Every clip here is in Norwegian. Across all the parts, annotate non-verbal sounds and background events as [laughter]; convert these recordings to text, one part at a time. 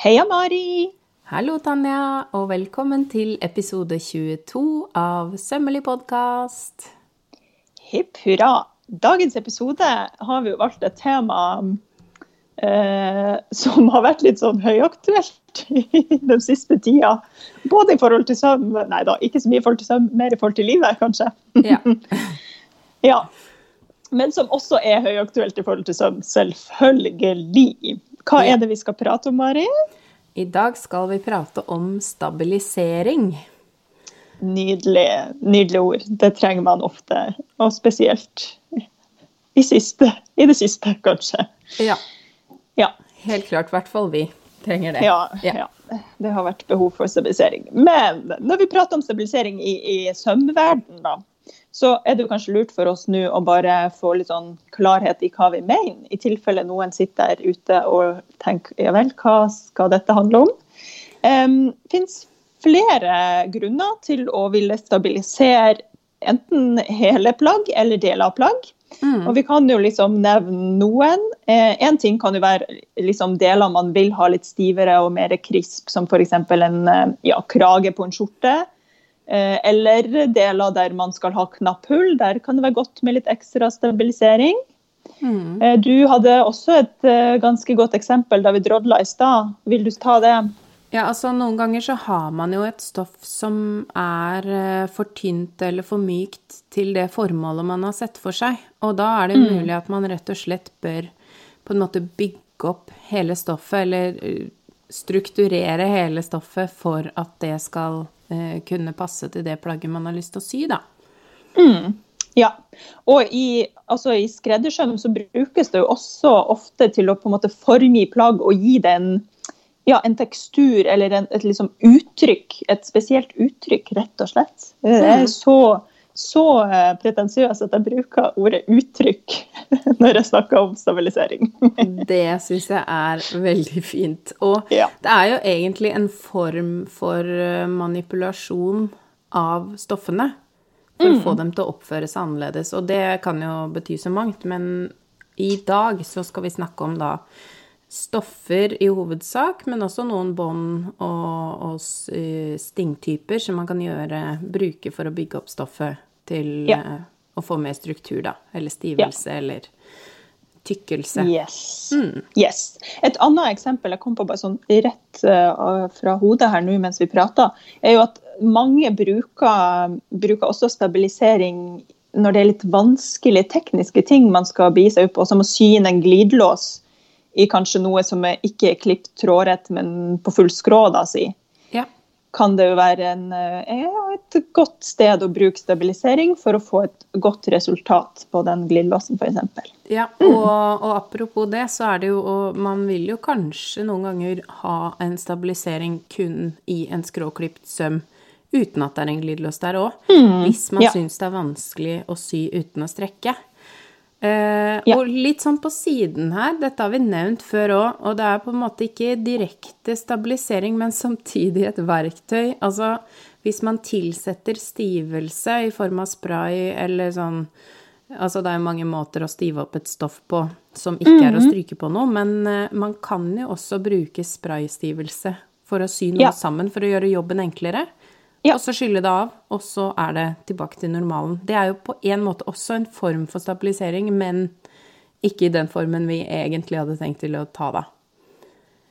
Heia, Mari! Hallo, Tanja, og velkommen til episode 22 av Sømmelig podkast. Hipp hurra. Dagens episode har vi jo valgt et tema eh, som har vært litt sånn høyaktuelt [laughs] i den siste tida. Både i forhold til søvn Nei da, ikke så mye i forhold til søvn, mer i forhold til livet, kanskje. Ja. [laughs] ja. Men som også er høyaktuelt i forhold til søvn, selvfølgelig. Hva er det vi skal prate om, Mari? I dag skal vi prate om stabilisering. Nydelig, nydelig ord. Det trenger man ofte, og spesielt i, siste, i det siste, kanskje. Ja. Ja. Helt klart. I hvert fall vi trenger det. Ja, ja. Det har vært behov for stabilisering. Men når vi prater om stabilisering i, i søvnverden, da, så er det jo kanskje lurt for oss nå å bare få litt sånn klarhet i hva vi mener, i tilfelle noen sitter der ute og tenker ja vel, hva skal dette handle om? Um, finnes flere grunner til å ville stabilisere enten hele plagg eller deler av plagg. Mm. Og vi kan jo liksom nevne noen. Eh, en ting kan jo være liksom deler man vil ha litt stivere og mer krisp, som f.eks. en eh, ja, krage på en skjorte. Eh, eller deler der man skal ha knapphull. Der kan det være godt med litt ekstra stabilisering. Mm. Eh, du hadde også et eh, ganske godt eksempel da vi drodla i stad. Vil du ta det? Ja, altså Noen ganger så har man jo et stoff som er for tynt eller for mykt til det formålet man har sett for seg. Og da er det mm. mulig at man rett og slett bør på en måte bygge opp hele stoffet, eller strukturere hele stoffet for at det skal kunne passe til det plagget man har lyst til å sy, da. Mm. Ja. Og i, altså i skreddersøm så brukes det jo også ofte til å på en måte forme plagg og gi det en, ja, en tekstur eller en, et liksom uttrykk. Et spesielt uttrykk, rett og slett. Det er mm. så så eh, pretensiøs at jeg bruker ordet uttrykk [laughs] når jeg snakker om stabilisering. [laughs] det syns jeg er veldig fint. Og ja. det er jo egentlig en form for eh, manipulasjon av stoffene. For mm. å få dem til å oppføre seg annerledes. Og det kan jo bety så mangt. Men i dag så skal vi snakke om da stoffer i hovedsak, men også noen bånd og, og, eh, stingtyper som man kan gjøre, bruke for å bygge opp stoffet til ja. uh, å få mer struktur, da. Eller stivelse, ja. eller tykkelse. Yes. Mm. yes. Et annet eksempel jeg kom på bare sånn rett uh, fra hodet her nå mens vi prater, er jo at mange bruker, bruker også stabilisering når det er litt vanskelige tekniske ting man skal begi seg opp på, som å sy inn en glidelås i kanskje noe som er ikke er klipt trådrett, men på full skrå, da, si. Kan det jo være en, eh, et godt sted å bruke stabilisering for å få et godt resultat på den glidelåsen, f.eks. Ja, og, og, apropos det, så er det jo og Man vil jo kanskje noen ganger ha en stabilisering kun i en skråklipt søm uten at det er en glidelås der òg. Mm, hvis man ja. syns det er vanskelig å sy uten å strekke. Eh, ja. Og litt sånn på siden her, dette har vi nevnt før òg, og det er på en måte ikke direkte stabilisering, men samtidig et verktøy. Altså hvis man tilsetter stivelse i form av spray eller sånn Altså det er jo mange måter å stive opp et stoff på som ikke mm -hmm. er å mhm. stryke på noe, men uh, man kan jo også bruke spraystivelse for å sy noe ja. sammen for å gjøre jobben enklere. Ja. Og så skylle det av, og så er det tilbake til normalen. Det er jo på en måte også en form for stabilisering, men ikke i den formen vi egentlig hadde tenkt til å ta da.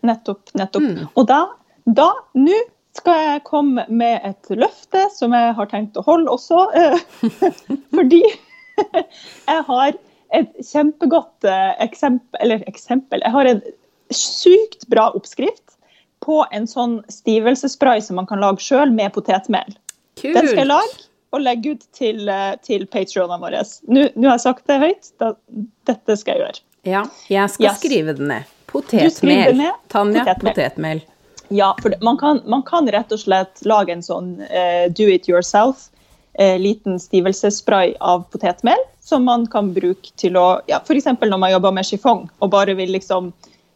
Nettopp. Nettopp. Mm. Og da, da, nå skal jeg komme med et løfte som jeg har tenkt å holde også. [laughs] Fordi [laughs] jeg har et kjempegodt eh, eksempel, eller eksempel Jeg har en sykt bra oppskrift på en sånn stivelsespray som man kan lage sjøl med potetmel. Kult. Den skal jeg lage og legge ut til, eh, til patronene våre. Nå, har jeg sagt det høyt. Da, dette skal jeg gjøre. Ja, jeg skal yes. skrive det ned. Potetmel. Ned. Tanja, potetmel. potetmel. Ja, for man kan, man kan, rett og slett lage en sånn uh, do it yourself, uh, liten stivelsesspray av potetmel, som man kan bruke til å ja, F.eks. når man jobber med chiffon og bare vil liksom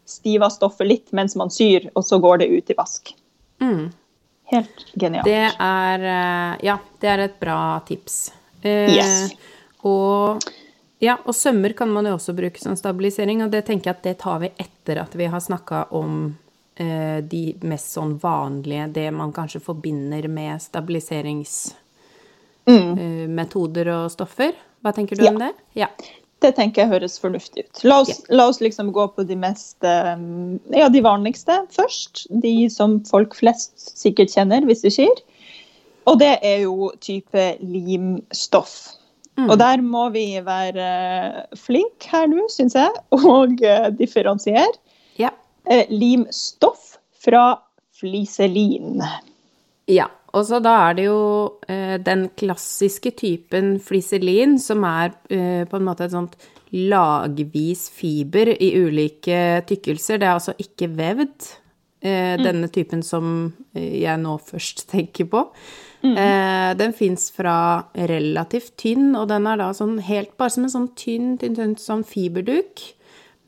stiva stoffet litt mens man syr, og så går det ut i vask. Mm. Helt genialt. Det er eh, Ja, det er et bra tips. Eh, yes. Og ja, og sømmer kan man jo også bruke som stabilisering, og det tenker jeg at det tar vi etter at vi har snakka om eh, de mest sånn vanlige, det man kanskje forbinder med stabiliseringsmetoder og stoffer. Hva tenker du Ja. om det? Ja. Det tenker jeg høres fornuftig ut. La oss, la oss liksom gå på de mest eh, Ja, de vanligste først. De som folk flest sikkert kjenner, hvis det skjer. Og det er jo type limstoff. Og der må vi være flinke her nå, syns jeg, og eh, differensiere. Ja. Eh, limstoff fra fliselin. Ja, og så da er det jo eh, den klassiske typen fliselin, som er eh, på en måte et sånt lagvis fiber i ulike tykkelser. Det er altså ikke vevd, eh, denne typen som eh, jeg nå først [laughs] tenker på. Eh, den fins fra relativt tynn, og den er da sånn helt bare som en sånn tynn, tynn, tynn sånn fiberduk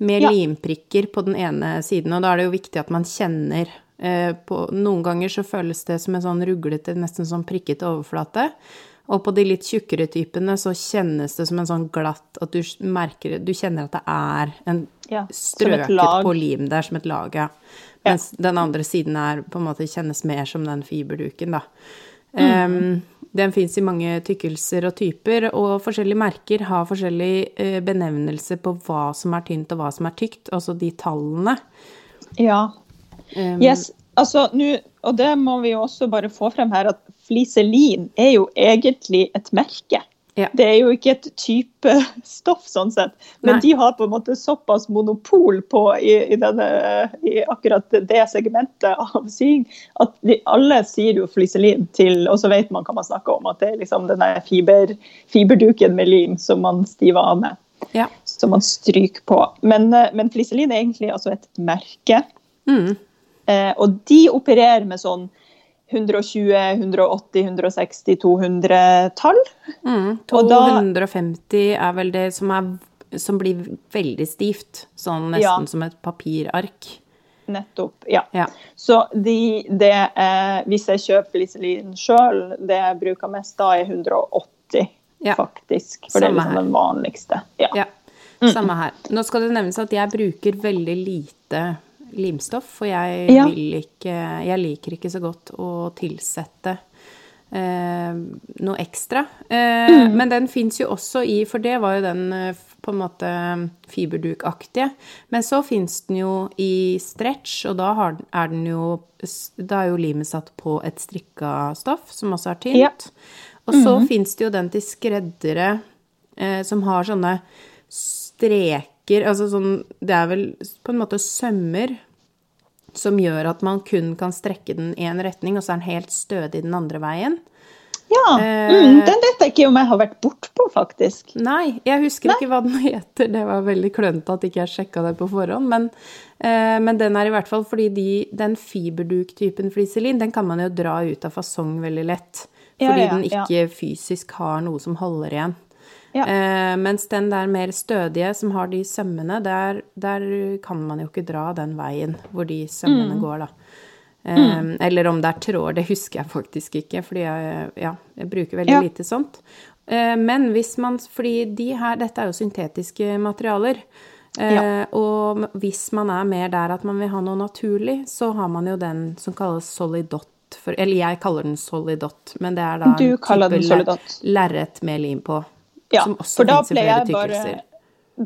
med Ja. limprikker på den ene siden, og da er det jo viktig at man kjenner på, Noen ganger så føles det som en sånn ruglete, nesten sånn prikkete overflate. Og på de litt tjukkere typene så kjennes det som en sånn glatt At du merker Du kjenner at det er en Ja, strøket på lim der, som et lag, ja. Mens den andre siden er på en måte kjennes mer som den fiberduken, da. Em, den fins i mange tykkelser og typer, og forskjellige merker har forskjellig eh, benevnelse på hva som er tynt og hva som er tykt, altså de tallene. Ja. Em, Yes, altså nå, og det må vi jo også bare få frem her, at fliselin er jo egentlig et merke. Ja. Det er jo ikke et type [laughs] stoff, sånn sett. Men Nei. de har på en måte såpass monopol på i, i, denne, i akkurat det segmentet av sying at de, alle sier jo fliselin til Og så vet man hva man snakker om, at det er liksom denne fiber, fiberduken med lim som man stiver av med. Ja. Som man stryker på. Men, eh, men fliselin er egentlig altså et merke. Mm. Eh, og de opererer med sånn 120, 180, 160, 200-tall. Mm. Og da- 250 er vel det som, er, som blir veldig stivt, sånn nesten Ja. som et papirark. Nettopp. Ja. Ja. Så de, det eh, hvis jeg kjøper Liselin sjøl, det jeg bruker mest da, er 180, Ja. faktisk. For det er liksom her. den vanligste. Ja. Ja, samme her. Nå skal det nevnes at jeg bruker veldig lite limstoff, for jeg, Ja. ikke, jeg liker ikke så godt å tilsette eh, noe ekstra. Eh, Men den fins jo også i, for det var jo den eh, på en måte fiberdukaktige. Men så fins den jo i stretch, og da har, er den jo Da er jo limet satt på et strikka stoff, som også er tynt. Ja. Og så fins det jo den til skreddere eh, som har sånne streker Altså sånn Det er vel på en måte sømmer som gjør at man kun kan strekke den i én retning, og så er den helt stødig den andre veien. Ja, Eh. mm, Den vet jeg ikke om jeg har vært bortpå, faktisk. Nei, jeg husker Nei. ikke hva den [laughs] heter. Det var veldig klønete at ikke jeg sjekka det på forhånd. Men, eh, men den er i hvert fall fordi de, den fiberduk-typen fliselin, den kan man jo dra ut av fasong veldig lett. Ja, Fordi ja, den ikke fysisk har noe som holder igjen. Ja. Eh, mens den der mer stødige, som har de sømmene, der, der kan man jo ikke dra den veien hvor de Mm. sømmene går, da. Eh, Eller om det er tråd, det husker jeg faktisk ikke, fordi jeg, ja, jeg bruker veldig Ja. lite sånt. Eh, Men hvis man Fordi de her, dette er jo syntetiske materialer. Eh, Ja. Og hvis man er mer der at man vil ha noe naturlig, så har man jo den som kalles solidot. For, eller jeg kaller den solidot, men det er da Du type lerret med lim på. Ja, som også for da pleier, jeg bare,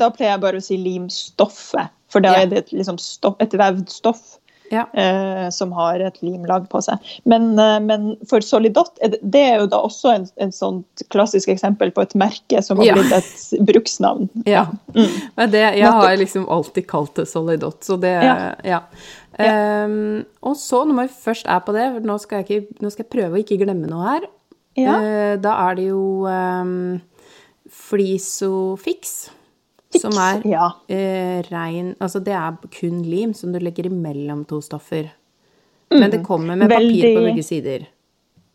da pleier jeg bare å si limstoffet. For da Ja. er det et, liksom stoff, et vevd stoff Ja. eh, som har et limlag på seg. Men, eh, men for Solidot, er det, det er jo da også en, en sånt klassisk eksempel på et merke som har Ja. blitt et bruksnavn. [laughs] Ja. Mm. Men det, jeg har liksom alltid kalt det solidot, så det Ja. Ja. Ehm, og så, når vi først er på det, nå skal jeg, ikke, nå skal jeg prøve å ikke glemme noe her. Ja. Eh, da er det jo um, flisofix. Som er Ja. eh, rein Altså det er kun lim som du legger imellom to stoffer. Men det kommer med papir på Mm. Begge sider.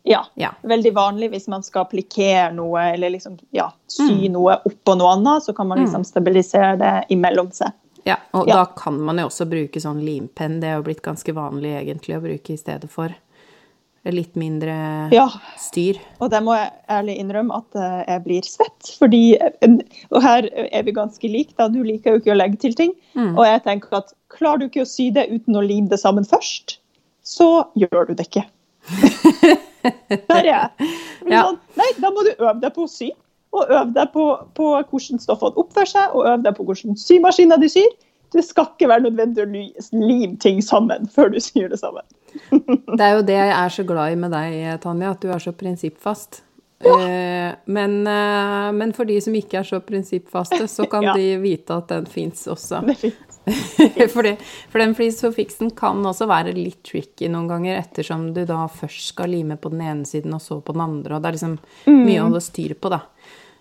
Ja. Ja. Veldig vanlig hvis man skal applikere noe eller liksom, ja, sy Mm. noe oppå noe annet, så kan man liksom stabilisere det imellom seg. Ja, og da kan man jo også bruke sånn limpenn. Det er jo blitt ganske vanlig egentlig å bruke i stedet for. Litt mindre Ja. styr. Og det må jeg ærlig innrømme at eh, jeg blir svett. Fordi, eh, Og her er vi ganske like, da. Du liker jo ikke å legge til ting. Mm. Og jeg tenker at klarer du ikke å sy det uten å lime det sammen først, så gjør du det ikke. [laughs] Der er jeg. Ja. Sånn, nei, da må du øve deg på å sy. Og øve deg på, på hvordan stoffene oppfører seg, og øve deg på hvordan symaskiner de syr. Det skal ikke være nødvendig å lime ting sammen før du syr det sammen. Det er jo det jeg er så glad i med deg, Tanja, at du er så prinsippfast. Ja. men, eh, men for de som ikke er så prinsippfaste, så kan [laughs] Ja. de vite at den fins også. Det [laughs] for, for den flis for fiksen kan også være litt tricky noen ganger, ettersom du da først skal lime på den ene siden og så på den andre, og det er liksom mye å holde styr på, da.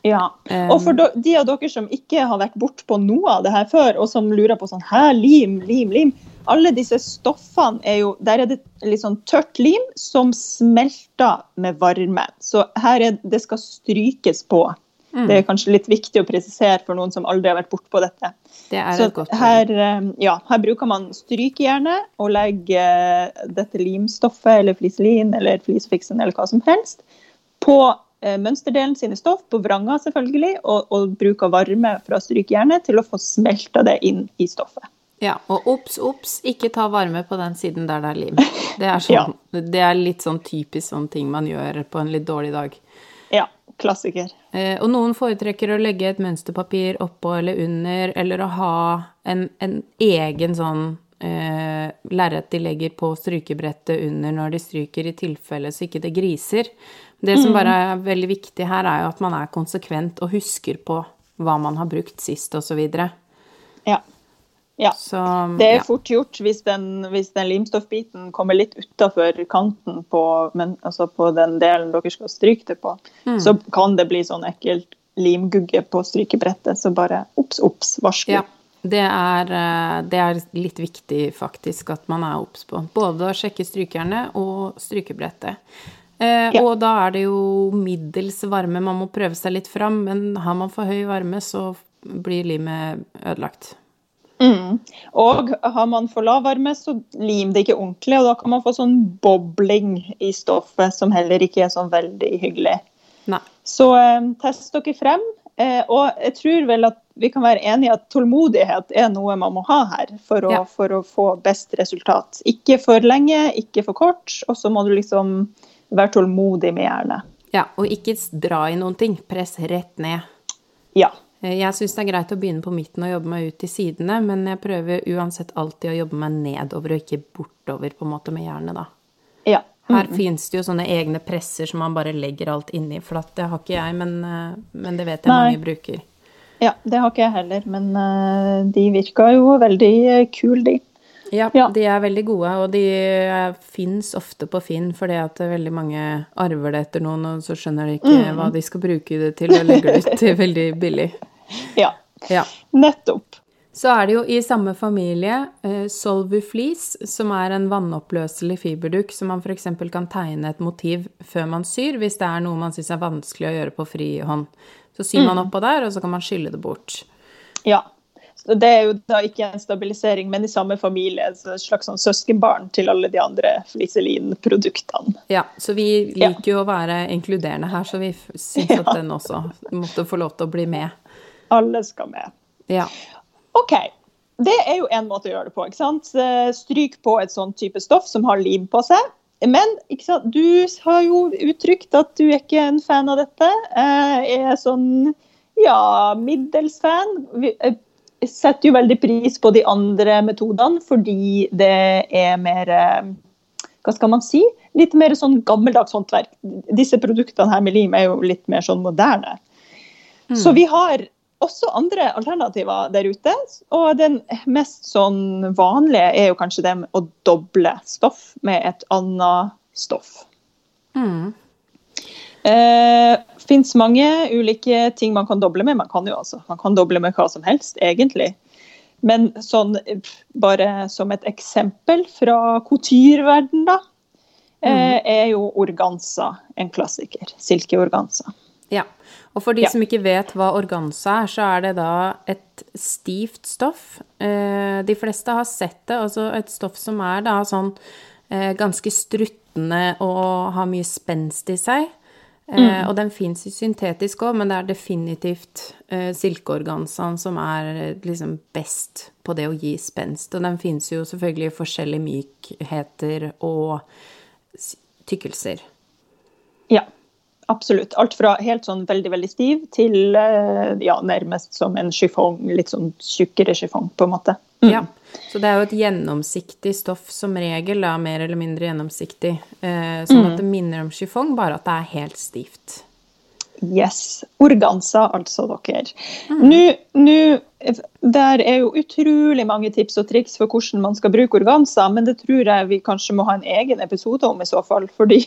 Ja. Og for de av dere som ikke har vært bort på noe av det her før, og som lurer på sånn Hæ, lim, lim, lim. Alle disse stoffene er jo Der er det litt sånn tørt lim som smelter med varme. Så her er det skal strykes på. Mm. Det er kanskje litt viktig å presisere for noen som aldri har vært bort på dette. Det er Så et godt her, ja, her bruker man strykejernet og legger eh, dette limstoffet eller fliselin eller flisfiksen eller hva som helst på mønsterdelen sine stoff, på vranga selvfølgelig, og, og av varme fra strykejernet til å få smelta det inn i stoffet. Ja, og obs, obs, ikke ta varme på den siden der det er lim. Det er, [laughs] sånn, det er litt sånn typisk sånn ting man gjør på en litt dårlig dag. Ja, klassiker. Eh, og noen foretrekker å legge et mønsterpapir oppå eller under, eller å ha en, en egen sånn eh, lerret de legger på strykebrettet under når de stryker, i tilfelle så ikke det griser. Det som bare er veldig viktig her, er jo at man er konsekvent og husker på hva man har brukt sist, osv. Ja. ja. Så Det er ja. fort gjort hvis den, hvis den limstoffbiten kommer litt utafor kanten på, men, altså på den delen dere skal stryke det på. Mm. Så kan det bli sånn ekkelt limgugge på strykebrettet. Så bare obs, obs, varsku. Ja, det er, eh, det er litt viktig faktisk at man er obs på. Både å sjekke strykerne og strykebrettet. Eh, Ja. Og da er det jo middels varme, man må prøve seg litt fram, men har man for høy varme, så blir limet ødelagt. Mm. Og har man for lav varme, så lim det ikke ordentlig, og da kan man få sånn bobling i stoffet, som heller ikke er sånn veldig hyggelig. Nei. Så eh, test dere frem. Eh, og jeg tror vel at vi kan være enige at tålmodighet er noe man må ha her for å, Ja. for å få best resultat. Ikke for lenge, ikke for kort, og så må du liksom være tålmodig med hjernen. Ja, og ikke dra i noen ting. Press rett ned. Ja. Eh, Jeg syns det er greit å begynne på midten og jobbe meg ut til sidene, men jeg prøver uansett alltid å jobbe meg nedover og ikke bortover på en måte med hjernen, da. ja. Her finnes det jo sånne egne presser som man bare legger alt inni for Det har ikke jeg, men, eh, men det vet jeg Nei. mange bruker. Ja, det har ikke jeg heller, men eh, de virker jo veldig uh, kule, de. Ja, Ja. de er veldig gode, og de uh, fins ofte på Finn fordi at veldig mange arver det etter noen, og så skjønner de ikke Mm. hva de skal bruke det til, og legger det ut til [laughs] veldig billig. [laughs] Ja, Ja. nettopp. Så er det jo i samme familie eh, Solvuflis, som er en vannoppløselig fiberduk som man f.eks. kan tegne et motiv før man syr, hvis det er noe man syns er vanskelig å gjøre på fri hånd. Så syr man oppå der, og så kan man skylle det bort. Ja. Så det er jo da ikke en stabilisering, men i samme familie. Et slags sånn søskenbarn til alle de andre fliselin-produktene. Ja, så vi liker jo å være inkluderende her, så vi syns at den også måtte få lov til å bli med. Alle skal med. Ja. OK. Det er jo en måte å gjøre det på. ikke sant? Eh, Stryk på et sånn type stoff som har lim på seg. Men du har jo uttrykt at du er ikke en fan av dette. Jeg er sånn ja, middels fan. Jeg setter jo veldig pris på de andre metodene fordi det er mer eh, Hva skal man si? Litt mer sånn gammeldags håndverk. Disse produktene her med lim er jo litt mer sånn moderne. Så vi har også andre alternativer der ute. Og den mest sånn vanlige er jo kanskje det med å doble stoff med et annet stoff. Mm. Eh, Fins mange ulike ting man kan doble med. Man kan jo altså, man kan doble med hva som helst, egentlig. Men sånn bare som et eksempel fra couture-verden, da, eh, er jo organza en klassiker. Silkeorganza. Ja. Og for de Ja. som ikke vet hva organza er, så er det da et stivt stoff. Eh, De fleste har sett det, altså et stoff som er da sånn eh, ganske struttende og har mye spenst i seg. Mm. og den fins i syntetisk òg, men det er definitivt eh, silkeorganzaen som er eh, liksom best på det å gi spenst. Og den fins jo selvfølgelig i forskjellige mykheter og tykkelser. Ja, absolutt. Alt fra helt sånn veldig, veldig stiv til eh, ja, nærmest som en chiffon, litt sånn tjukkere chiffon, på en måte. Mm. Ja. Så det er jo et gjennomsiktig stoff som regel, da, mer eller mindre gjennomsiktig. Eh, sånn at det minner om chiffon, bare at det er helt stivt. Yes. Organza, altså, dere. Nå, nå, Der er jo utrolig mange tips og triks for hvordan man skal bruke organza, men det tror jeg vi kanskje må ha en egen episode om i så fall. Fordi,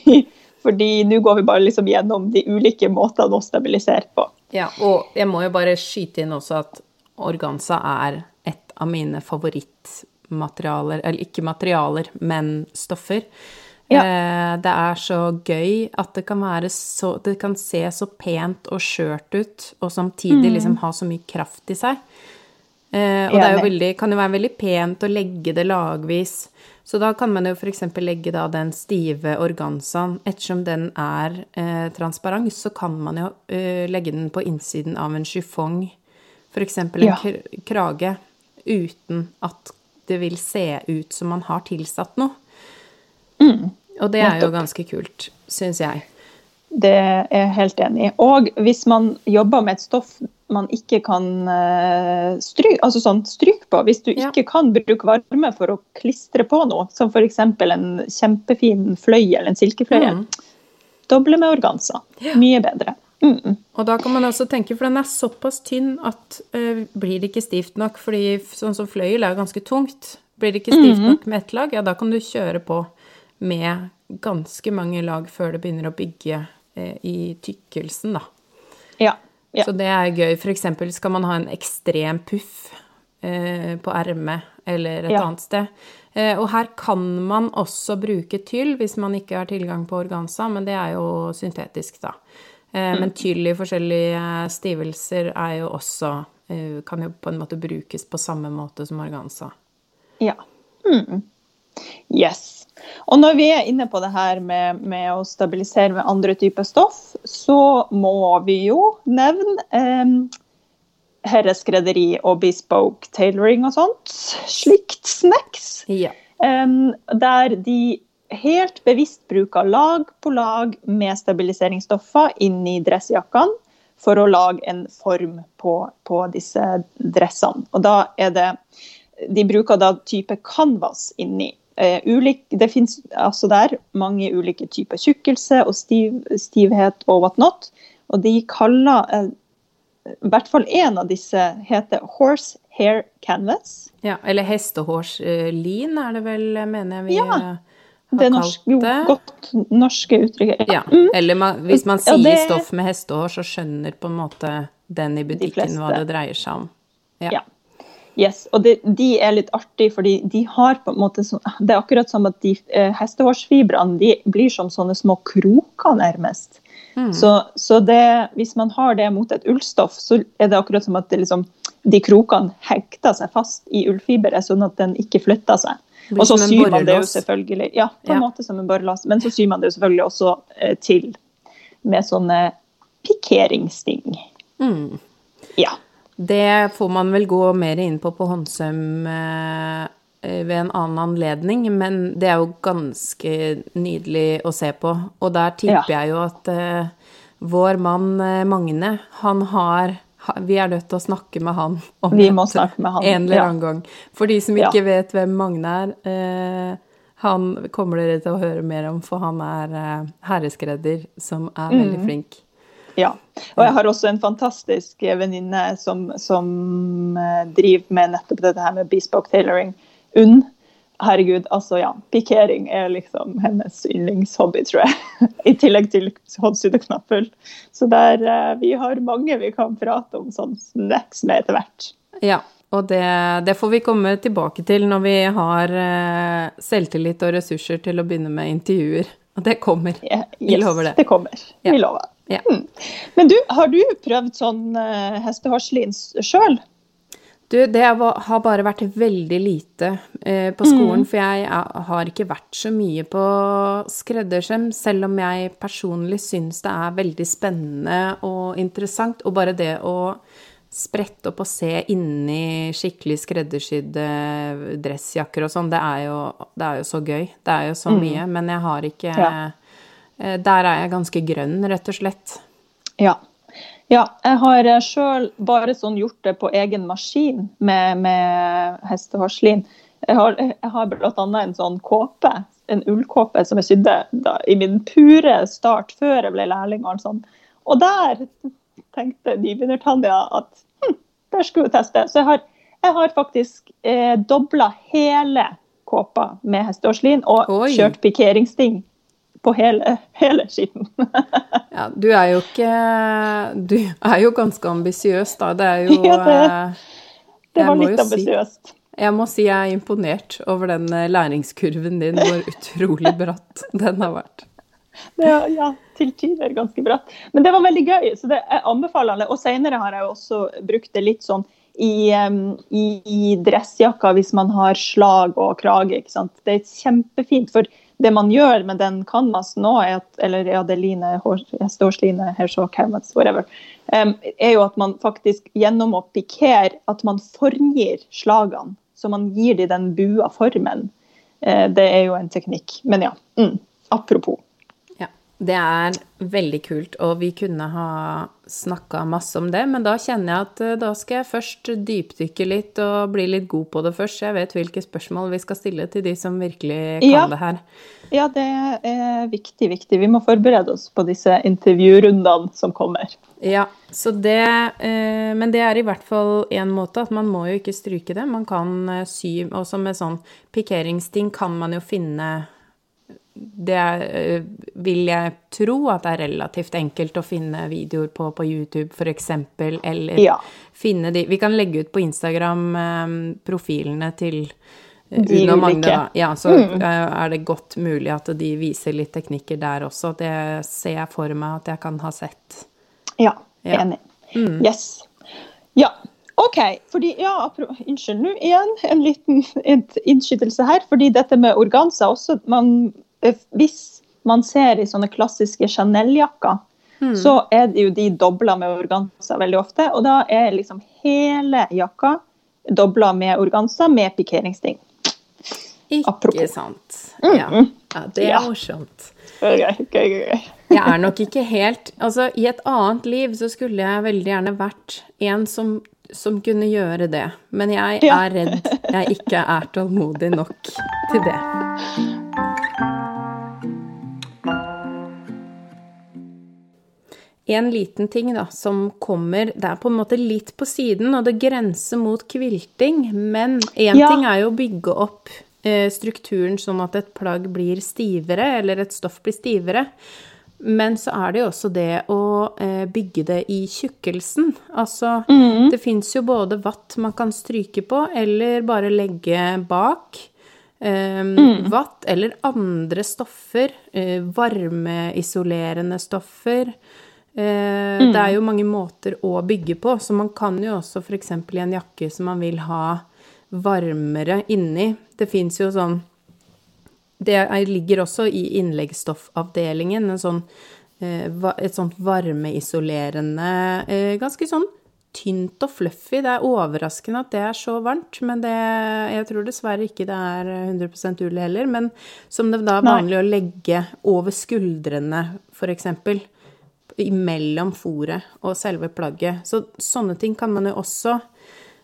fordi nå går vi bare liksom gjennom de ulike måtene å stabilisere på. Ja, og jeg må jo bare skyte inn også at organza er et av mine favorittmaterialer, eller ikke materialer, men stoffer. Ja. Eh, Det er så gøy at det kan være så Det kan se så pent og skjørt ut, og samtidig liksom ha så mye kraft i seg. Eh, og det er jo veldig, kan jo være veldig pent å legge det lagvis. Så da kan man jo f.eks. legge da den stive organzaen. Ettersom den er eh, transparent, så kan man jo eh, legge den på innsiden av en chiffong, f.eks. en Ja. krage, uten at det vil se ut som man har tilsatt noe. Og det er jo ganske kult, syns jeg. Det er jeg helt enig i. Og hvis man jobber med et stoff man ikke kan uh, stryke altså sånn, stryk på, hvis du Ja. ikke kan bruke varme for å klistre på noe, som f.eks. en kjempefin fløy eller en silkefløye, Mm. doble med organza. Mye bedre. Mm. Og da kan man også tenke, for den er såpass tynn at uh, blir det ikke stivt nok, fordi sånn som fløyel er jo ganske tungt. Blir det ikke stivt nok med ett lag, ja, da kan du kjøre på med ganske mange lag før det begynner å bygge uh, i tykkelsen, da. Ja. Ja. Så det er gøy. For eksempel skal man ha en ekstrem puff eh, på ermet eller et Ja. annet sted. Eh, og her kan man også bruke tyll hvis man ikke har tilgang på organza, men det er jo syntetisk, da. Eh, Men tyll i forskjellige stivelser er jo også eh, Kan jo på en måte brukes på samme måte som organza. Ja. Mm. Yes. Og når vi er inne på det her med, med å stabilisere med andre typer stoff, så må vi jo nevne eh, herreskredderi og bespoke tailoring og sånt. Slikt snacks. Ja. Em, der de helt bevisst bruker lag på lag med stabiliseringsstoffer inni dressjakkene for å lage en form på, på disse dressene. Og da er det De bruker da type canvas inni. Eh, ulik, det finnes altså der mange ulike typer tjukkelse og stiv, stivhet og whatnot. Og de kaller eh, I hvert fall én av disse heter horse hair canvas. ja. Eller hestehårslin er det vel, mener jeg vi Ja, eh, har Det kalt norske, jo, det. godt norske uttrykket. Ja, eller man, hvis man Ja, sier det- stoff med hestehår, så skjønner på en måte den i butikken hva det dreier seg om. Ja. Ja. Yes, og det, De er litt artige, fordi de har på en måte sånn, Det er akkurat som at de eh, hestehårsfibrene de blir som sånne små kroker, nærmest. Så, så det, hvis man har det mot et ullstoff, så er det akkurat som at det liksom, de krokene hekter seg fast i ullfiberet, sånn at den ikke flytter seg. Og så syr man det jo selvfølgelig Ja, på en Ja. måte som en borrelås. Men så syr man det jo selvfølgelig også eh, til med sånne pikeringssting. Mm. Ja. Det får man vel gå mer inn på på håndsøm eh, ved en annen anledning, men det er jo ganske nydelig å se på. Og der tipper jeg jo at eh, vår mann eh, Magne, han har vi er nødt til å snakke med han om Vi må snakke med han, en eller ja. gang. For de som Ja. ikke vet hvem Magne er, eh, han kommer dere til å høre mer om, for han er eh, herreskredder som er Mm. veldig flink. Ja. Og jeg har også en fantastisk venninne som, som eh, driver med nettopp dette her med bespoke tailoring. Unn. Herregud, altså ja. Pikering er liksom hennes yndlingshobby, tror jeg. [laughs] I tillegg til håndsydde knapphull. Så der, eh, vi har mange vi kan prate om sånn snacks med etter hvert. Ja, og det, det får vi komme tilbake til når vi har eh, selvtillit og ressurser til å begynne med intervjuer. Og det kommer. Vi yes, lover det. Det kommer. Vi lover. Ja. Men du, har du prøvd sånn uh, hestehårslin sjøl? Du, det har bare vært veldig lite eh, på skolen, mm. for jeg har ikke vært så mye på skreddersøm, selv om jeg personlig syns det er veldig spennende og interessant. Og bare det å sprette opp og se inni skikkelig skreddersydde dressjakker og sånn, det, det, er jo så gøy. Det er jo så mm. mye. Men jeg har ikke ja. Eh, der er jeg ganske grønn, rett og slett. Ja. Ja, jeg har eh, sjøl bare sånn gjort det på egen maskin med, med hestehårslin. Jeg har, jeg har bl.a. en sånn kåpe, en ullkåpe som jeg sydde da, i min pure start før jeg ble lærling. Og, sånn. og der tenkte nybegynner-Tanja at hm, der skulle hun teste. Så jeg har, jeg har faktisk eh, dobla hele kåpa med hestehårslin og Oi. kjørt pikeringssting på hele, hele skitten. [laughs] ja, du er jo ikke Du er jo ganske ambisiøs, da. Det er jo ja, det, eh, det var litt ambisiøst. Si, jeg må si jeg er imponert over den eh, læringskurven din, hvor [laughs] utrolig bratt den har vært. Ja, ja, til tider ganske bratt. Men det var veldig gøy, så det, er anbefaler det. Og senere har jeg også brukt det litt sånn i, i, i dressjakka hvis man har slag og krage. ikke sant? Det er kjempefint. for det man gjør med den canvasen nå, er at, eller ja, det line, hairshaw canvas, whatever, um, er jo at man faktisk gjennom å pikere, at man formgir slagene. Så man gir de den bua formen. Uh, det er jo en teknikk. Men ja, mm, apropos. Det er veldig kult, og vi kunne ha snakka masse om det, men da kjenner jeg at eh, da skal jeg først dypdykke litt og bli litt god på det først, så jeg vet hvilke spørsmål vi skal stille til de som virkelig kan ja. det her. Ja, det er viktig, viktig. Vi må forberede oss på disse intervjurundene som kommer. Ja, så det eh, Men det er i hvert fall én måte, at man må jo ikke stryke det. Man kan eh, sy Også med sånn pikeringsting kan man jo finne det eh, vil jeg tro at det er relativt enkelt å finne videoer på på YouTube, f.eks., eller ja. finne de Vi kan legge ut på Instagram eh, profilene til eh, og Una Magne, da. Ja, så mm. er det godt mulig at de viser litt teknikker der også. Det ser jeg for meg at jeg kan ha sett. Ja, enig. Mm. Yes. Ja. OK. Fordi, ja, Unnskyld nå igjen, en liten innskytelse her. Fordi dette med organser også man hvis man ser i sånne klassiske Chanel-jakker, mm. så er det jo de dobla med organza veldig ofte. Og da er liksom hele jakka dobla med organza med pikeringsting. Ikke Apropos. sant. Ja. Ja. det er ja. morsomt. Gøy, gøy, gøy. [laughs] jeg er nok ikke helt Altså, i et annet liv så skulle jeg veldig gjerne vært en som, som kunne gjøre det. Men jeg er redd jeg ikke er tålmodig nok til det. [laughs] en liten ting da, som kommer Det er på en måte litt på siden, og det grenser mot kvilting. Men én ja. ting er jo å bygge opp eh, strukturen sånn at et plagg blir stivere, eller et stoff blir stivere. Men så er det jo også det å eh, bygge det i tjukkelsen. Altså, mm. det fins jo både vatt man kan stryke på, eller bare legge bak. Um, mm. Vatt eller andre stoffer. Uh, varmeisolerende stoffer. Eh, mm. Det er jo mange måter å bygge på, så man kan jo også f.eks. i en jakke som man vil ha varmere inni Det fins jo sånn Det ligger også i innleggsstoffavdelingen en sånn, eh, et sånt varmeisolerende eh, Ganske sånn tynt og fluffy. Det er overraskende at det er så varmt, men det, jeg tror dessverre ikke det er 100 ull heller. Men som det da er vanlig Nei. å legge over skuldrene, f.eks imellom fòret og selve plagget. Så sånne ting kan man jo også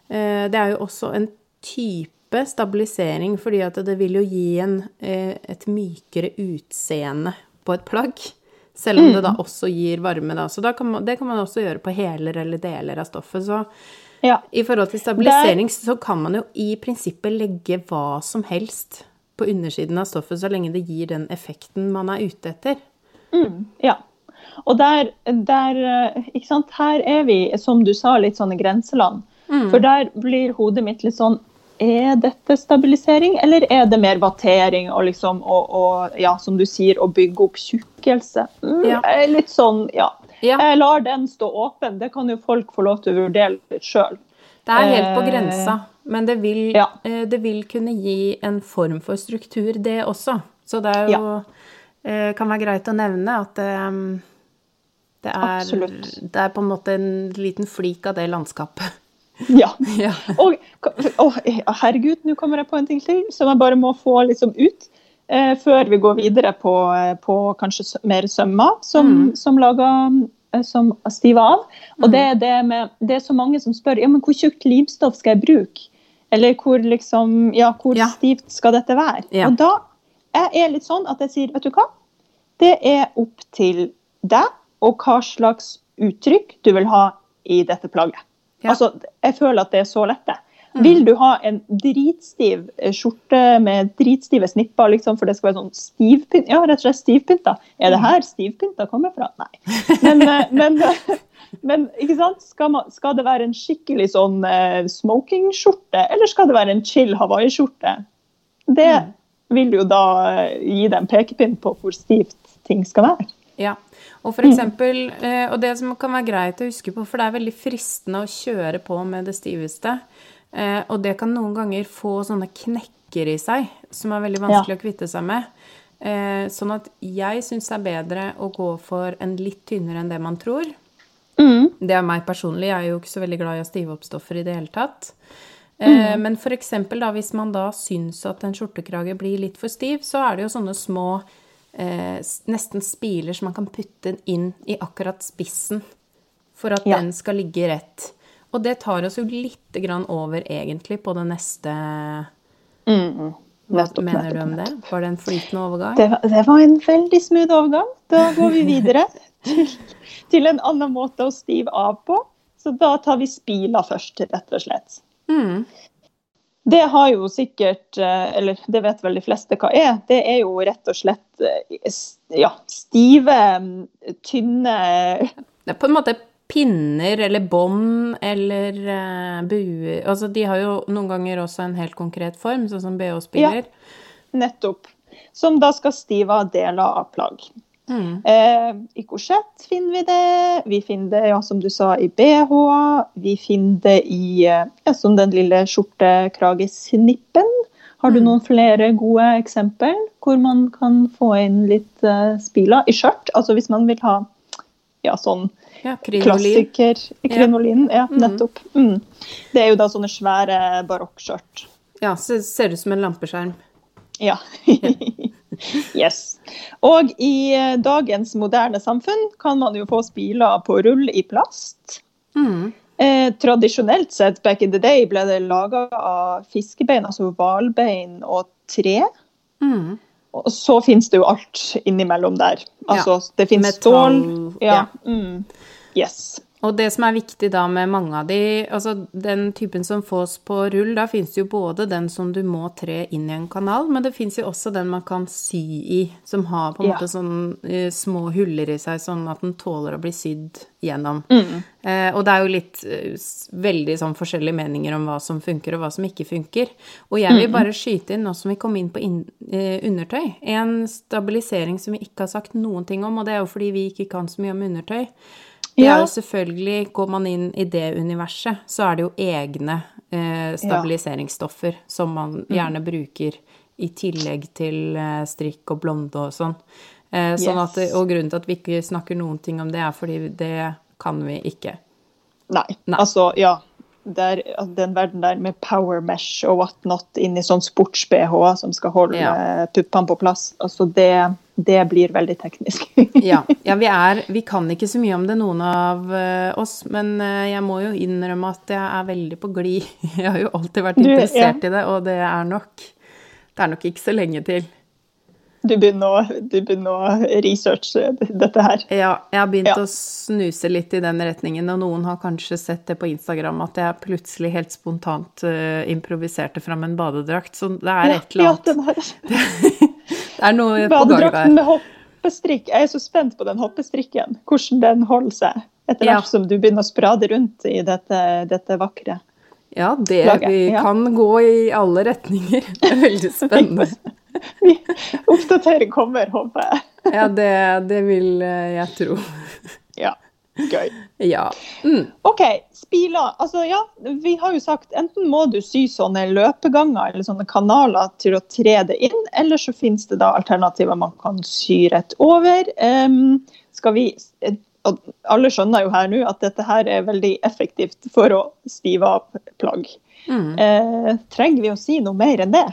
eh, Det er jo også en type stabilisering, fordi at det vil jo gi en, eh, et mykere utseende på et plagg. Selv om det da mm. også gir varme, da. Så da kan man, det kan man også gjøre på heler eller deler av stoffet. Så ja. i forhold til stabilisering så kan man jo i prinsippet legge hva som helst på undersiden av stoffet, så lenge det gir den effekten man er ute etter. Mm, ja. Og der, der, eh, ikke sant? Her er vi, som du sa, litt sånn i grenseland. Mm. For der blir hodet mitt litt sånn Er dette stabilisering, eller er det mer vattering og liksom, og, og ja, som du sier, å bygge opp tjukkelse? Mm, ja. Litt sånn, ja. ja. Jeg lar den stå åpen. Det kan jo folk få lov til å vurdere sjøl. Det er helt på Eh, grensa, men det vil, ja. eh, det vil kunne gi en form for struktur, det også. Så det er jo Kan være greit å nevne at det er, det er på en måte en liten flik av det landskapet. [laughs] Ja. [laughs] Ja. Og og, herregud, nå kommer jeg på en ting til som jeg bare må få liksom ut. Eh, før vi går videre på, eh, på kanskje mer sømmer som, Mm. som lager eh, som stiver av. Og det er det med Det er så mange som spør ja, men hvor tjukt limstoff skal jeg bruke? Eller hvor liksom Ja, hvor Ja. stivt skal dette være? Og da jeg er litt sånn at jeg sier, vet du hva? Det er opp til deg og hva slags uttrykk du vil ha i dette plagget. Ja. Altså, jeg føler at det er så lett. det. Vil du ha en dritstiv eh, skjorte med dritstive snipper, liksom, for det skal være sånn stivpynt? Ja, rett og slett stivpynta. Er det her stivpynta kommer fra? Nei. Men, eh, [laughs] men, eh, men ikke sant? Skal, man, skal det være en skikkelig sånn eh, smokingskjorte, eller skal det være en chill hawaiiskjorte? Det vil jo da gi deg en pekepinn på hvor stivt ting skal være. Ja. Og for eksempel, eh, og det som kan være greit å huske på, for det er veldig fristende å kjøre på med det stiveste, eh, og det kan noen ganger få sånne knekker i seg, som er veldig vanskelig å kvitte seg med. Eh, Sånn at jeg syns det er bedre å gå for en litt tynnere enn det man tror. Det er meg personlig, jeg er jo ikke så veldig glad i å stive opp stoffer i det hele tatt. Mm. Men for eksempel da, hvis man da syns at en skjortekrage blir litt for stiv, så er det jo sånne små eh, nesten spiler som man kan putte inn i akkurat spissen for at Ja. den skal ligge rett. Og det tar oss jo litt grann over egentlig på det neste Hva Nettopp, mener du nettopp, om det? Var det en flytende overgang? Det, var- det var en veldig smooth overgang. Da går vi videre [laughs] til, til en annen måte å stive av på. Så da tar vi spila først, rett og slett. Mm. Det har jo sikkert, eh, eller det vet vel de fleste hva er, det er jo rett og slett eh, ja, stive, mm, tynne Det er på en måte pinner eller bånd eller uh, buer Altså, de har jo noen ganger også en helt konkret form, sånn som bh-spiller. Ja, Nettopp. Som da skal stive av deler av plagg. Mm. Eh, I korsett finner vi det. Vi finner det, ja, som du sa, i BH. Vi finner det i eh, ja, som den lille skjortekragesnippen. Har du noen flere gode eksempel hvor man kan få inn litt uh, spila? I skjørt, altså hvis man vil ha ja, sånn Ja, krinolin. klassiker krinolin. Ja, Mhm. nettopp. Mm. Det er jo da sånne svære barokkskjørt. Ja, så ser det ut som en lampeskjerm. Ja. Yes. Og i eh, dagens moderne samfunn kan man jo få spiler på rull i plast. Mm. Eh, tradisjonelt sett, back in the day, ble det laga av fiskebein, altså hvalbein og tre. Mm. Og så finnes det jo alt innimellom der. Altså, det finnes Metall, stål. Ja. ja. Mm. Yes. Og det som er viktig da med mange av de, altså den typen som fås på rull, da det jo både den som du må tre inn i en kanal, men det finnes jo også den man kan sy i, som har på en Ja. måte sånn eh, små huller i seg, sånn at den tåler å bli sydd gjennom. Mm. Eh, og det er jo litt eh, veldig sånn forskjellige meninger om hva som funker og hva som ikke funker. Og jeg vil bare skyte inn, nå som vi kom inn på eh, undertøy, en stabilisering som vi ikke har sagt noen ting om, og det er jo fordi vi ikke kan så mye om undertøy. Det Ja. er jo selvfølgelig, Går man inn i det universet, så er det jo egne eh, stabiliseringsstoffer som man gjerne bruker i tillegg til eh, strikk og blonde og sånn. Eh, sånn Yes. at, og grunnen til at vi ikke snakker noen ting om det, er fordi det kan vi ikke. Nei. Nei. Altså, ja. Der, den verden der med power mesh og whatnot inn i sånn sports-BH som skal holde Ja. puppene på plass, altså det, det blir veldig teknisk. [laughs] Ja, ja vi, er, vi kan ikke så mye om det, noen av eh, oss, men eh, jeg må jo innrømme at jeg er veldig på glid. [laughs] Jeg har jo alltid vært Du, ja. interessert i det, og det er nok Det er nok ikke så lenge til. Du begynner å, du begynner å researche dette her. Ja, jeg har begynt Ja. å snuse litt i den retningen, og noen har kanskje sett det på Instagram at jeg plutselig helt spontant uh, improviserte fram en badedrakt, så det er et eller annet. Ja, den her [laughs] Det er noe på gang badedrakten der. med hoppestrikk. Jeg er så spent på den hoppestrikken. Hvordan den holder seg etter Ja. hvert som du begynner å sprade rundt i dette, dette vakre. Ja, det Laget, Vi kan gå i alle retninger. [laughs] Det er veldig spennende. [laughs] [laughs] Oppdatering kommer, håper jeg. [laughs] Ja, det, det vil eh, jeg tro. [laughs] Ja. Gøy. Ja. Mm. OK, spiler. Altså, ja, vi har jo sagt enten må du sy sånne løpeganger eller sånne kanaler til å tre det inn, eller så finnes det da alternativer man kan sy rett over. Um, skal vi og alle skjønner jo her nå at dette her er veldig effektivt for å stive av plagg. Mm. Eh, trenger vi å si noe mer enn det?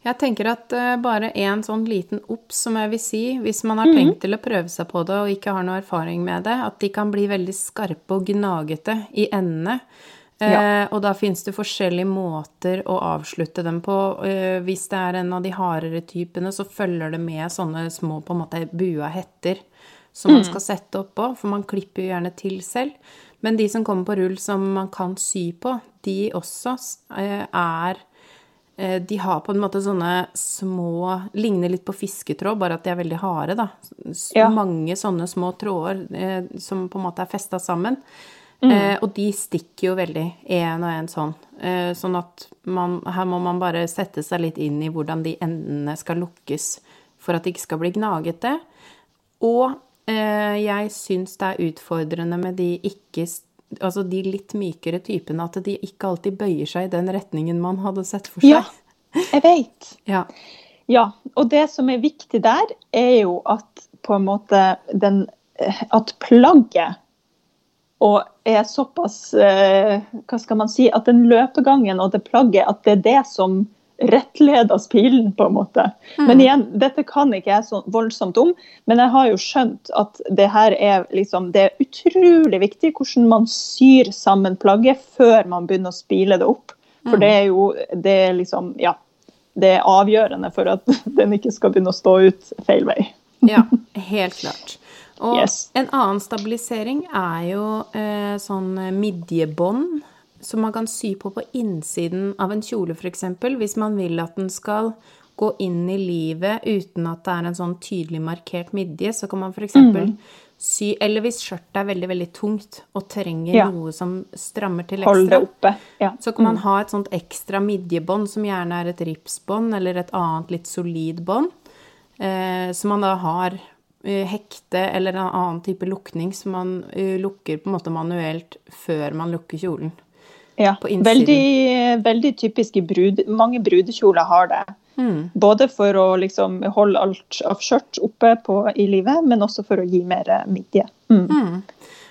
Jeg tenker at uh, bare en sånn liten obs, som jeg vil si, hvis man har mm. tenkt til å prøve seg på det og ikke har noe erfaring med det, at de kan bli veldig skarpe og gnagete i endene. Ja. Uh, og da fins det forskjellige måter å avslutte dem på. Uh, hvis det er en av de hardere typene, så følger det med sånne små på en måte bua hetter som man mm. skal sette oppå, for man klipper jo gjerne til selv. Men de som kommer på rull som man kan sy på, de også er Eh, de har på en måte sånne små Ligner litt på fisketråd, bare at de er veldig harde, da. Ja. Mange sånne små tråder eh, som på en måte er festa sammen. Mm. Eh, og de stikker jo veldig, én og én sånn. Eh, sånn at man, her må man bare sette seg litt inn i hvordan de endene skal lukkes for at det ikke skal bli gnagete. Og eh, jeg syns det er utfordrende med de ikke altså de litt mykere typene, at de ikke alltid bøyer seg i den retningen man hadde sett for seg. Ja, jeg vet. [laughs] Ja. ja. Og det som er viktig der, er jo at på en måte den At plagget og er såpass eh, Hva skal man si At den løpegangen og det plagget, at det er det som rettleder pilen, på en måte. Mm. Men igjen, dette kan ikke jeg så voldsomt om, men jeg har jo skjønt at det her er liksom Det er utrolig viktig hvordan man syr sammen plagget før man begynner å spile det opp. For mm. det er jo det er liksom Ja. Det er avgjørende for at [laughs] den ikke skal begynne å stå ut feil vei. ja, [laughs] helt klart. Og yes. en annen stabilisering er jo eh, sånn midjebånd som man kan sy på på innsiden av en kjole, f.eks. Hvis man vil at den skal gå inn i livet uten at det er en sånn tydelig markert midje, så kan man f.eks. Mm. sy Eller hvis skjørtet er veldig, veldig tungt og trenger ja. noe som strammer til ekstra, Hold det oppe. Ja. så kan man mm. ha et sånt ekstra midjebånd, som gjerne er et ripsbånd eller et annet litt solid bånd, eh, som man da har eh, hekte eller en annen type lukning som man uh, lukker på en måte manuelt før man lukker kjolen. Ja, veldig, veldig typisk i brud, mange brudekjoler har det. Mm. Både for å liksom holde alt av skjørt oppe på, i livet, men også for å gi mer midje. Mm. Mm.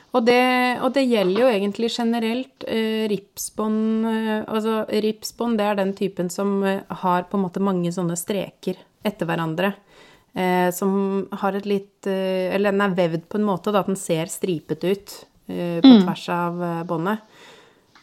Og, det, og, det, gjelder jo egentlig generelt. Eh, ripsbånd eh, Altså, ripsbånd det er den typen som eh, har på en måte mange sånne streker etter hverandre. Eh, som har et litt Eller den er vevd på en måte da at den ser stripete ut eh, på mm. tvers av båndet.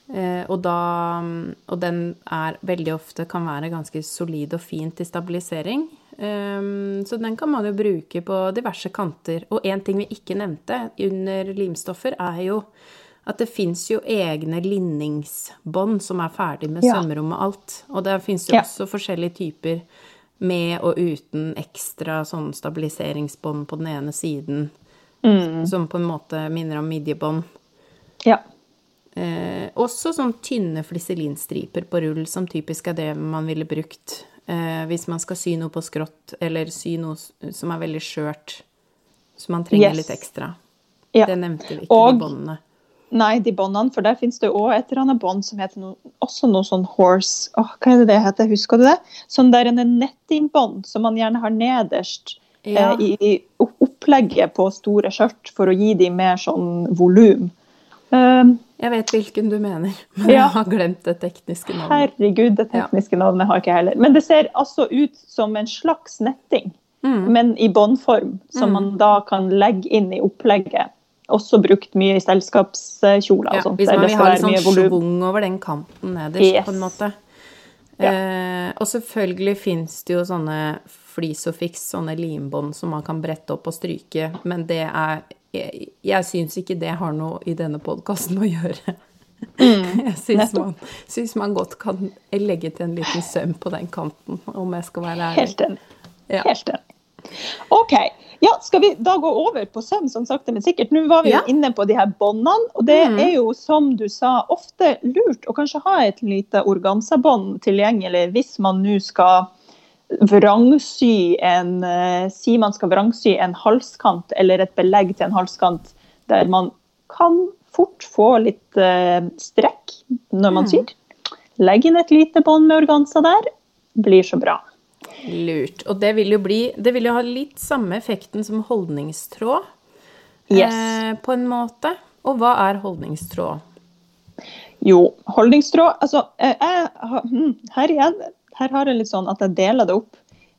Eh, og, da, og den er veldig ofte kan være ganske solid og fin til stabilisering. Um, så den kan man jo bruke på diverse kanter. Og en ting vi ikke nevnte under limstoffer, er jo at det fins jo egne linningsbånd som er ferdig med ja. sømrom og alt. Og det fins jo ja. også forskjellige typer med og uten ekstra sånn stabiliseringsbånd på den ene siden, mm. som på en måte minner om midjebånd. Ja. Eh, også sånn tynne fliselinstriper på rull, som typisk er det man ville brukt eh, hvis man skal sy noe på skrått, eller sy noe som er veldig skjørt, så man trenger yes. litt ekstra. Ja. Det nevnte vi ikke, Og, de båndene. Nei, de båndene, for der finnes det òg et eller annet bånd som heter noe, også noe sånn horse Åh, Hva er det det heter, husker du det? Sånn der en nettingbånd som man gjerne har nederst ja. eh, i, i opplegget på store skjørt for å gi dem mer sånn volum. Um, jeg vet hvilken du mener, [laughs] men ja. jeg har glemt det tekniske navnet. Herregud, det tekniske ja. navnet har ikke jeg heller. Men det ser altså ut som en slags netting, mm. men i båndform, som mm. man da kan legge inn i opplegget. Også brukt mye i selskapskjoler. Ja, hvis man vil ha litt sånn schwung over den kanten nederst, yes. på en måte. Eh, og selvfølgelig fins det jo sånne flis og fiks, sånne limbånd som man kan brette opp og stryke, men det er jeg, jeg syns ikke det har noe i denne podkasten å gjøre. Mm, [laughs] jeg syns man, syns man, godt kan legge til en liten søm på den kanten, om jeg skal være ærlig. Helt enig. Ja. Helt enig. OK. Ja, skal vi da gå over på søm, som sakte, men sikkert? Nå var vi ja. inne på de her båndene, og det mm. er jo, som du sa, ofte lurt å kanskje ha et lite organsabånd tilgjengelig hvis man nå skal vrangsy en uh, Si man skal vrangsy en halskant eller et belegg til en halskant der man kan fort få litt eh, strekk når man Mm. syr. Legg inn et lite bånd med organza der. Blir så bra. Lurt. Og det vil jo bli Det vil jo ha litt samme effekten som holdningstråd, Yes. eh, på en måte. Og hva er holdningstråd? Jo, holdningstråd Altså, eh, jeg, har- hm, her igjen, her har jeg litt sånn at jeg deler det opp.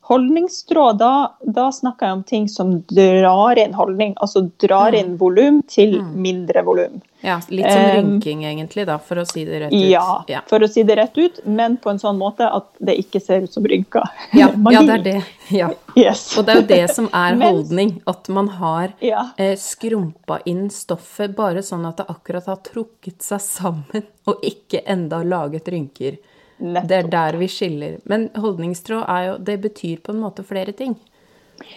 Holdningstråd, da, da snakker jeg om ting som drar inn holdning. Altså drar inn volum til mindre volum. Ja, litt som rynking, rynking, egentlig, da, for å si det rett ut. Ja, Ja, for å si det rett ut, men på en sånn måte at det ikke ser ut som rynker. ja, [laughs] ja det er det. Ja. Yes. Og det er jo det som er [laughs] holdning. At man har eh, skrumpa inn stoffet bare sånn at det akkurat har trukket seg sammen, og ikke enda laget rynker. Det er der vi skiller. Men holdningstråd er jo Det betyr på en måte flere ting.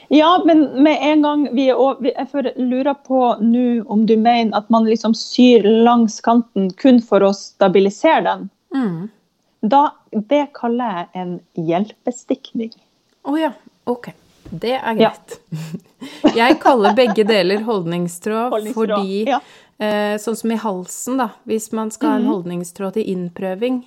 Ja, men med en gang vi er over Jeg lurer på nå om du mener at man liksom syr langs kanten kun for å stabilisere den. Mm. Da, det kaller jeg en hjelpestikning. Å ja. Ok. Det er Ja. greit. [laughs] Jeg kaller begge deler holdningstråd, Holdningstråd, fordi ja. eh, Sånn som i halsen, da. Hvis man skal ha Mhm. en holdningstråd til innprøving,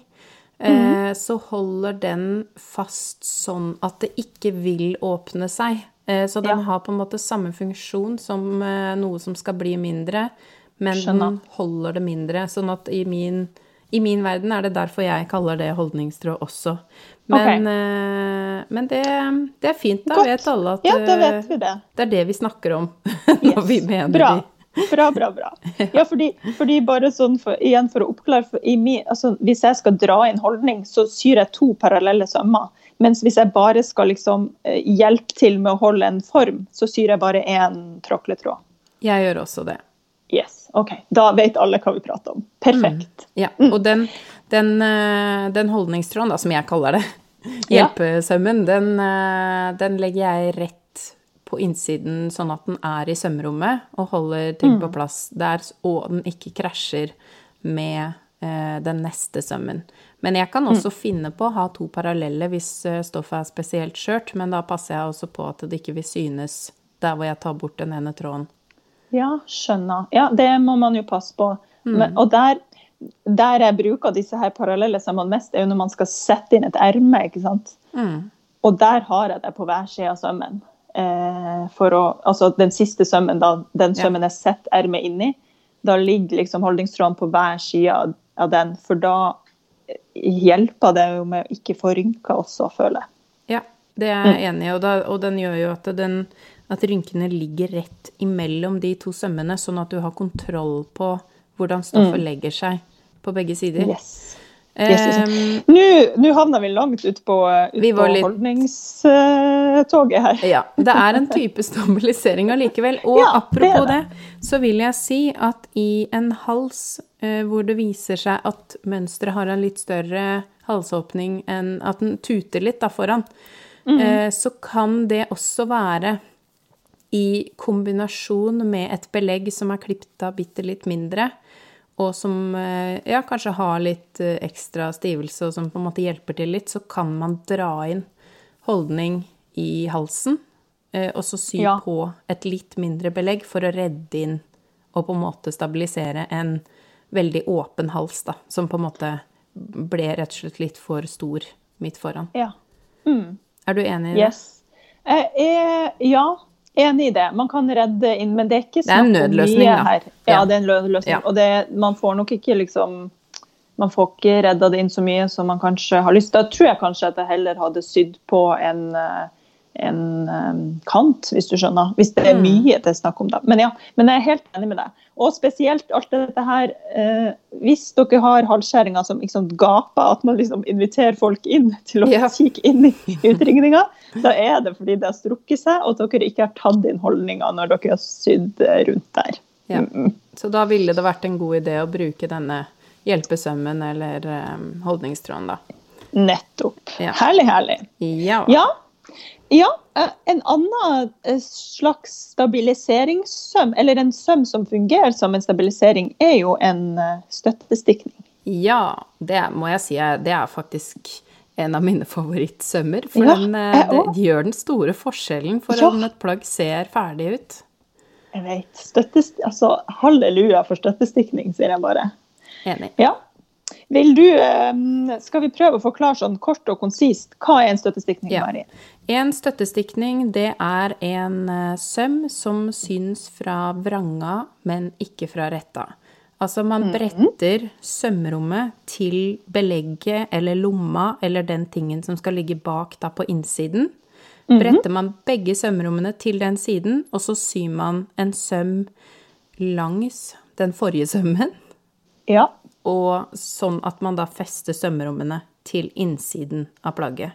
eh, så holder den fast sånn at det ikke vil åpne seg. Eh, så den Ja. har på en måte samme funksjon som eh, noe som skal bli mindre, men Skjønner. den holder det mindre. Sånn at i min, i min verden er det derfor jeg kaller det holdningstråd også. Men, eh, men det, det er fint, da Godt. vet alle at Ja, da eh, vet vi det. det er det vi snakker om [laughs] når vi mener Bra. de. Bra, bra, bra. Ja, fordi, fordi bare sånn for, igjen for å oppklare for i min, altså, Hvis jeg skal dra inn holdning, så syr jeg to parallelle sømmer. Mens hvis jeg bare skal liksom eh, hjelpe til med å holde en form, så syr jeg bare én tråkletråd. Jeg gjør også det. Yes, OK. Da vet alle hva vi prater om. Perfekt. Ja, Mm. og den, den, eh, den holdningstråden, da, som jeg kaller det, hjelpesømmen, den, eh, den legger jeg rett på innsiden, sånn at den er i sømrommet og holder ting Mm. på plass der, og den ikke krasjer med eh, den neste sømmen. Men jeg Mm. kan også finne på å ha to parallelle hvis eh, stoffet er spesielt skjørt, men da passer jeg også på at det ikke vil synes der hvor jeg tar bort den ene tråden. Ja, skjønner. Ja, det må man jo passe på. Mm. Men, og der, der jeg bruker disse her parallelle sømmene mest, er jo når man skal sette inn et erme, ikke sant. Mm. Og der har jeg det på hver side av sømmen. Eh, for å, altså den siste sømmen, da, den sømmen jeg setter ermet inni, da ligger liksom holdningstråden på hver side av, den. For da eh, hjelper det jo med å ikke få rynker også, føler jeg. Ja, det er jeg enig i, og, da, og den gjør jo at, den, at rynkene ligger rett imellom de to sømmene, sånn at du har kontroll på hvordan stoffet legger seg på begge sider. Yes. Ehm, Nå, havna vi langt ut på, ut på litt- holdningstoget her. ja, det er en type stabilisering allikevel. Og [laughs] Ja, apropos det, det. så vil jeg si at i en hals uh, hvor det viser seg at mønsteret har en litt større halsåpning enn at den tuter litt da foran, mm. uh, så kan det også være i kombinasjon med et belegg som er klippet av bitte litt mindre, og som eh, ja, kanskje har litt eh, ekstra stivelse, og som på en måte hjelper til litt, så kan man dra inn holdning i halsen, eh, og så sy Ja. på et litt mindre belegg for å redde inn og på en måte stabilisere en veldig åpen hals, da, som på en måte ble rett og slett litt for stor midt foran. Ja. Er du enig i det? Yes. Eh, er, ja, enig i det. Man kan redde inn, men det er ikke Det er en nødløsning, mye da. her. Ja, Ja. det er en nødløsning. Ja. Og det, man får nok ikke liksom Man får ikke redda det inn så mye som man kanskje har lyst til. Da tror jeg kanskje at jeg heller hadde sydd på en, eh, en kant, hvis du skjønner. Hvis det er Mm. mye det er snakk om, da. Men ja, men jeg er helt enig med deg. Og spesielt alt dette her eh, Hvis dere har halvskjæringer som liksom gaper, at man liksom inviterer folk inn til å Ja. [laughs] kikke inn i utringninga, da er det fordi det har strukket seg, og dere ikke har tatt inn holdninga når dere har sydd eh, rundt der. Ja. Så da ville det vært en god idé å bruke denne hjelpesømmen eller um, holdningstråden, da. Nettopp. Ja. Herlig, herlig. Ja. Ja. Ja. eh, En annen eh, slags stabiliseringssøm, eller en søm som fungerer som en stabilisering, er jo en eh, støttestikning. Ja, det må jeg si, det er faktisk en av mine favorittsømmer. For Ja, den det gjør den store forskjellen for Ja. om et plagg ser ferdig ut. Jeg vet. Støttest altså, halleluja for støttestikning, sier jeg bare. Enig. Ja. Vil du, skal vi prøve å forklare sånn kort og konsist hva er en støttestikning, Ja. Mari? En støttestikning, det er en eh, søm som syns fra vranga, men ikke fra retta. Altså man bretter sømrommet til belegget eller lomma eller den tingen som skal ligge bak da på innsiden. Bretter man begge sømrommene til den siden, og så syr man en søm langs den forrige sømmen. Ja. Og sånn at man da fester sømrommene til innsiden av plagget.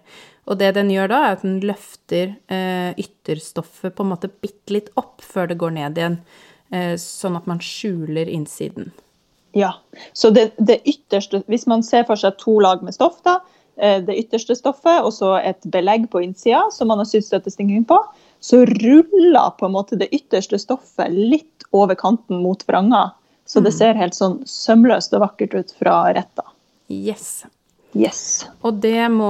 Og det den gjør da, er at den løfter eh, ytterstoffet på en måte bitte litt opp før det går ned igjen. Eh, sånn at man skjuler innsiden. ja. Så det, det ytterste Hvis man ser for seg to lag med stoff, da. eh, Det ytterste stoffet og så et belegg på innsida som man har sydd støttestingning på. Så ruller på en måte det ytterste stoffet litt over kanten mot vranga. Så det ser helt sånn sømløst og vakkert ut fra retta. Yes. Yes. Og det må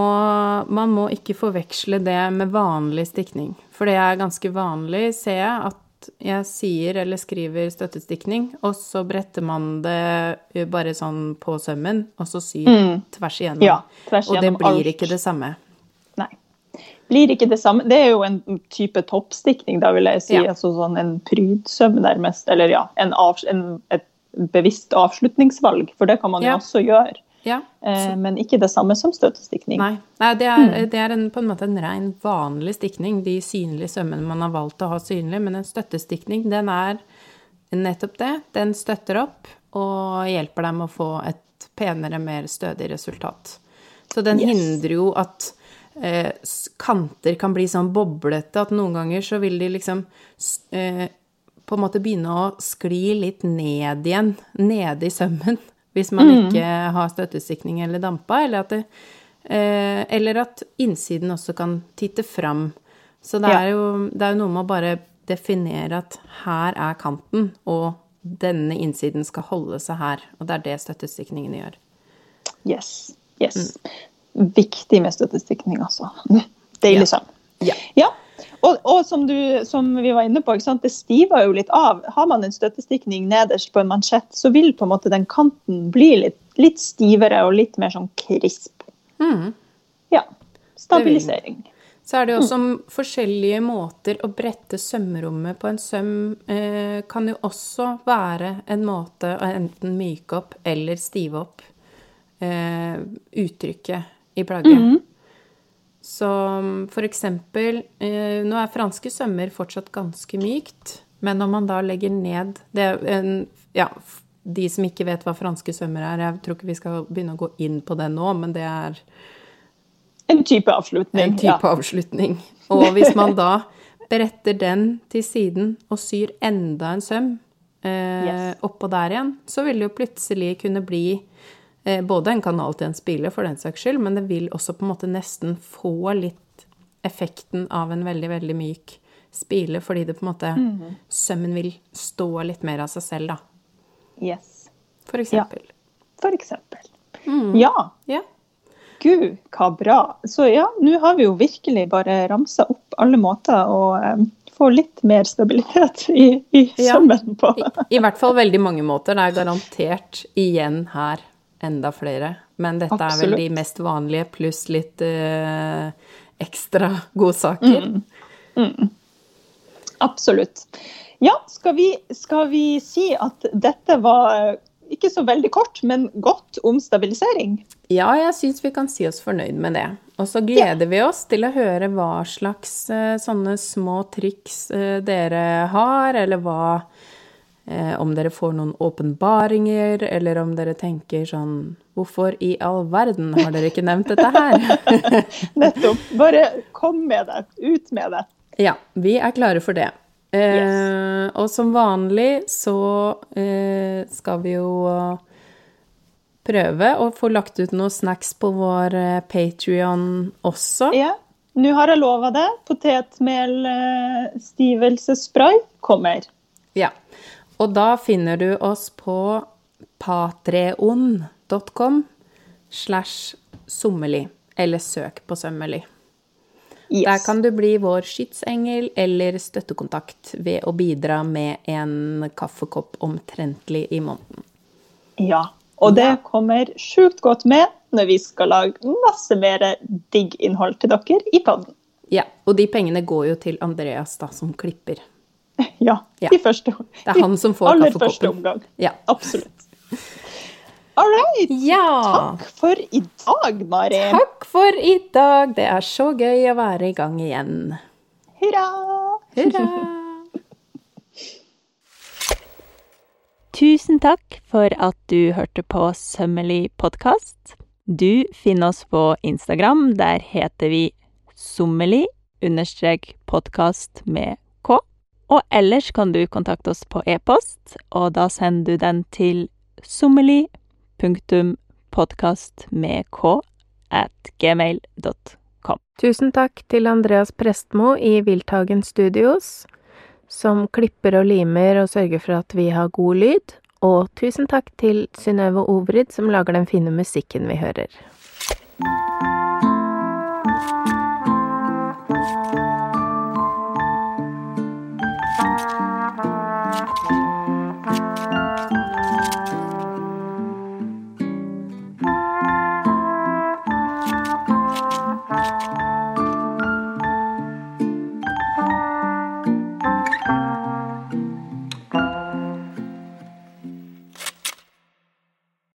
Man må ikke forveksle det med vanlig stikning. For det er ganske vanlig, ser jeg, at jeg sier eller skriver støttestikning, og så bretter man det bare sånn på sømmen, og så syr tvers igjennom. Ja, tvers og det blir alt. ikke det samme. Nei. Blir ikke det samme. Det er jo en type toppstikning, da vil jeg si. Ja. Altså sånn en prydsøm nærmest. Eller ja, en av, en, et bevisst avslutningsvalg. For det kan man Ja. jo også gjøre. Ja. Eh, men ikke det samme som støttestikning. Nei, Nei det er, det er en, på en måte en rein vanlig stikning. De synlige sømmene man har valgt å ha synlig, men en støttestikning, den er nettopp det. Den støtter opp og hjelper dem å få et penere, mer stødig resultat. Så den Yes. hindrer jo at eh, kanter kan bli sånn boblete, at noen ganger så vil de liksom eh, på en måte begynne å skli litt ned igjen, nede i sømmen, hvis man ikke har støttestikning eller dampa, eller at, det, eh, eller at innsiden også kan titte fram. Så det Ja. er, jo, det er jo noe med å bare definere at her er kanten, og denne innsiden skal holde seg her. Og det er det støttestikningene gjør. Yes. yes. Viktig med støttestikning, altså. [laughs] Deilig Ja. Ja. Ja. Og, og som, du, som vi var inne på, det stiver jo litt av. Har man en støttestikning nederst på en mansjett, så vil på en måte den kanten bli litt, litt stivere og litt mer sånn krisp. Mm. Ja. Stabilisering. Så er det jo mm. forskjellige måter å brette sømrommet på. En søm eh, kan jo også være en måte å enten myke opp eller stive opp eh, uttrykket i plagget. Så for eksempel eh, Nå er franske sømmer fortsatt ganske mykt, men når man da legger ned det en, Ja, de som ikke vet hva franske sømmer er, jeg tror ikke vi skal begynne å gå inn på det nå, men det er En type avslutning. en type avslutning. Og hvis man da bretter den til siden og syr enda en søm eh, Yes. oppå der igjen, så vil det jo plutselig kunne bli både en kanal til en spiller, for den saks skyld, men det vil også på en måte nesten få litt effekten av en veldig, veldig myk spile, fordi det på en måte Sømmen vil stå litt mer av seg selv, da. Yes. For eksempel. For eksempel. Mm. Ja. Ja. Gud, hva bra. Så ja, nå har vi jo virkelig bare ramsa opp alle måter å eh, få litt mer stabilitet i, i sømmen på. I, I hvert fall veldig mange måter. Det er garantert igjen her enda flere. Men dette er vel de mest vanlige, pluss litt uh, ekstra godsaker. Absolutt. Ja, skal vi, skal vi si at dette var eh, ikke så veldig kort, men godt om stabilisering? Ja, jeg syns vi kan si oss fornøyd med det. Og så gleder vi oss til å høre hva slags uh, sånne små triks uh, dere har, eller hva eh, Om dere får noen åpenbaringer, eller om dere tenker sånn Hvorfor i all verden har dere ikke nevnt dette her? [laughs] Nettopp. Bare kom med det. Ut med det. Ja, vi er klare for det. Eh, og som vanlig så eh, skal vi jo prøve å få lagt ut noen snacks på vår eh, Patrion også. Ja. Nå har jeg lova det. Potetmelstivelsesspray eh, kommer. Ja. Og da finner du oss på patreon.com slash sommerli, eller søk på sømmerli. Yes. Der kan du bli vår skytsengel eller støttekontakt ved å bidra med en kaffekopp omtrentlig i måneden. Ja. Og det kommer sjukt godt med når vi skal lage masse mer digg innhold til dere i podden. Ja, og de pengene går jo til Andreas, da, som klipper. [laughs] Ja. Ja. i første, Det er han som får aller første omgang. Ja. Absolutt. All right. [laughs] Ja! Takk for i dag, Mari. Takk for i dag. Det er så gøy å være i gang igjen. Hurra. Hurra! [laughs] Tusen takk for at du hørte på Sømmelig podkast. Du finner oss på Instagram. Der heter vi sommelig understrek podkast med k. Og ellers kan du kontakte oss på e-post, og da sender du den til k at gmail.com. Tusen takk til Andreas Prestmo i Wildtagen Studios, som klipper og limer og sørger for at vi har god lyd. Og tusen takk til Synnøve Ovrid, som lager den fine musikken vi hører.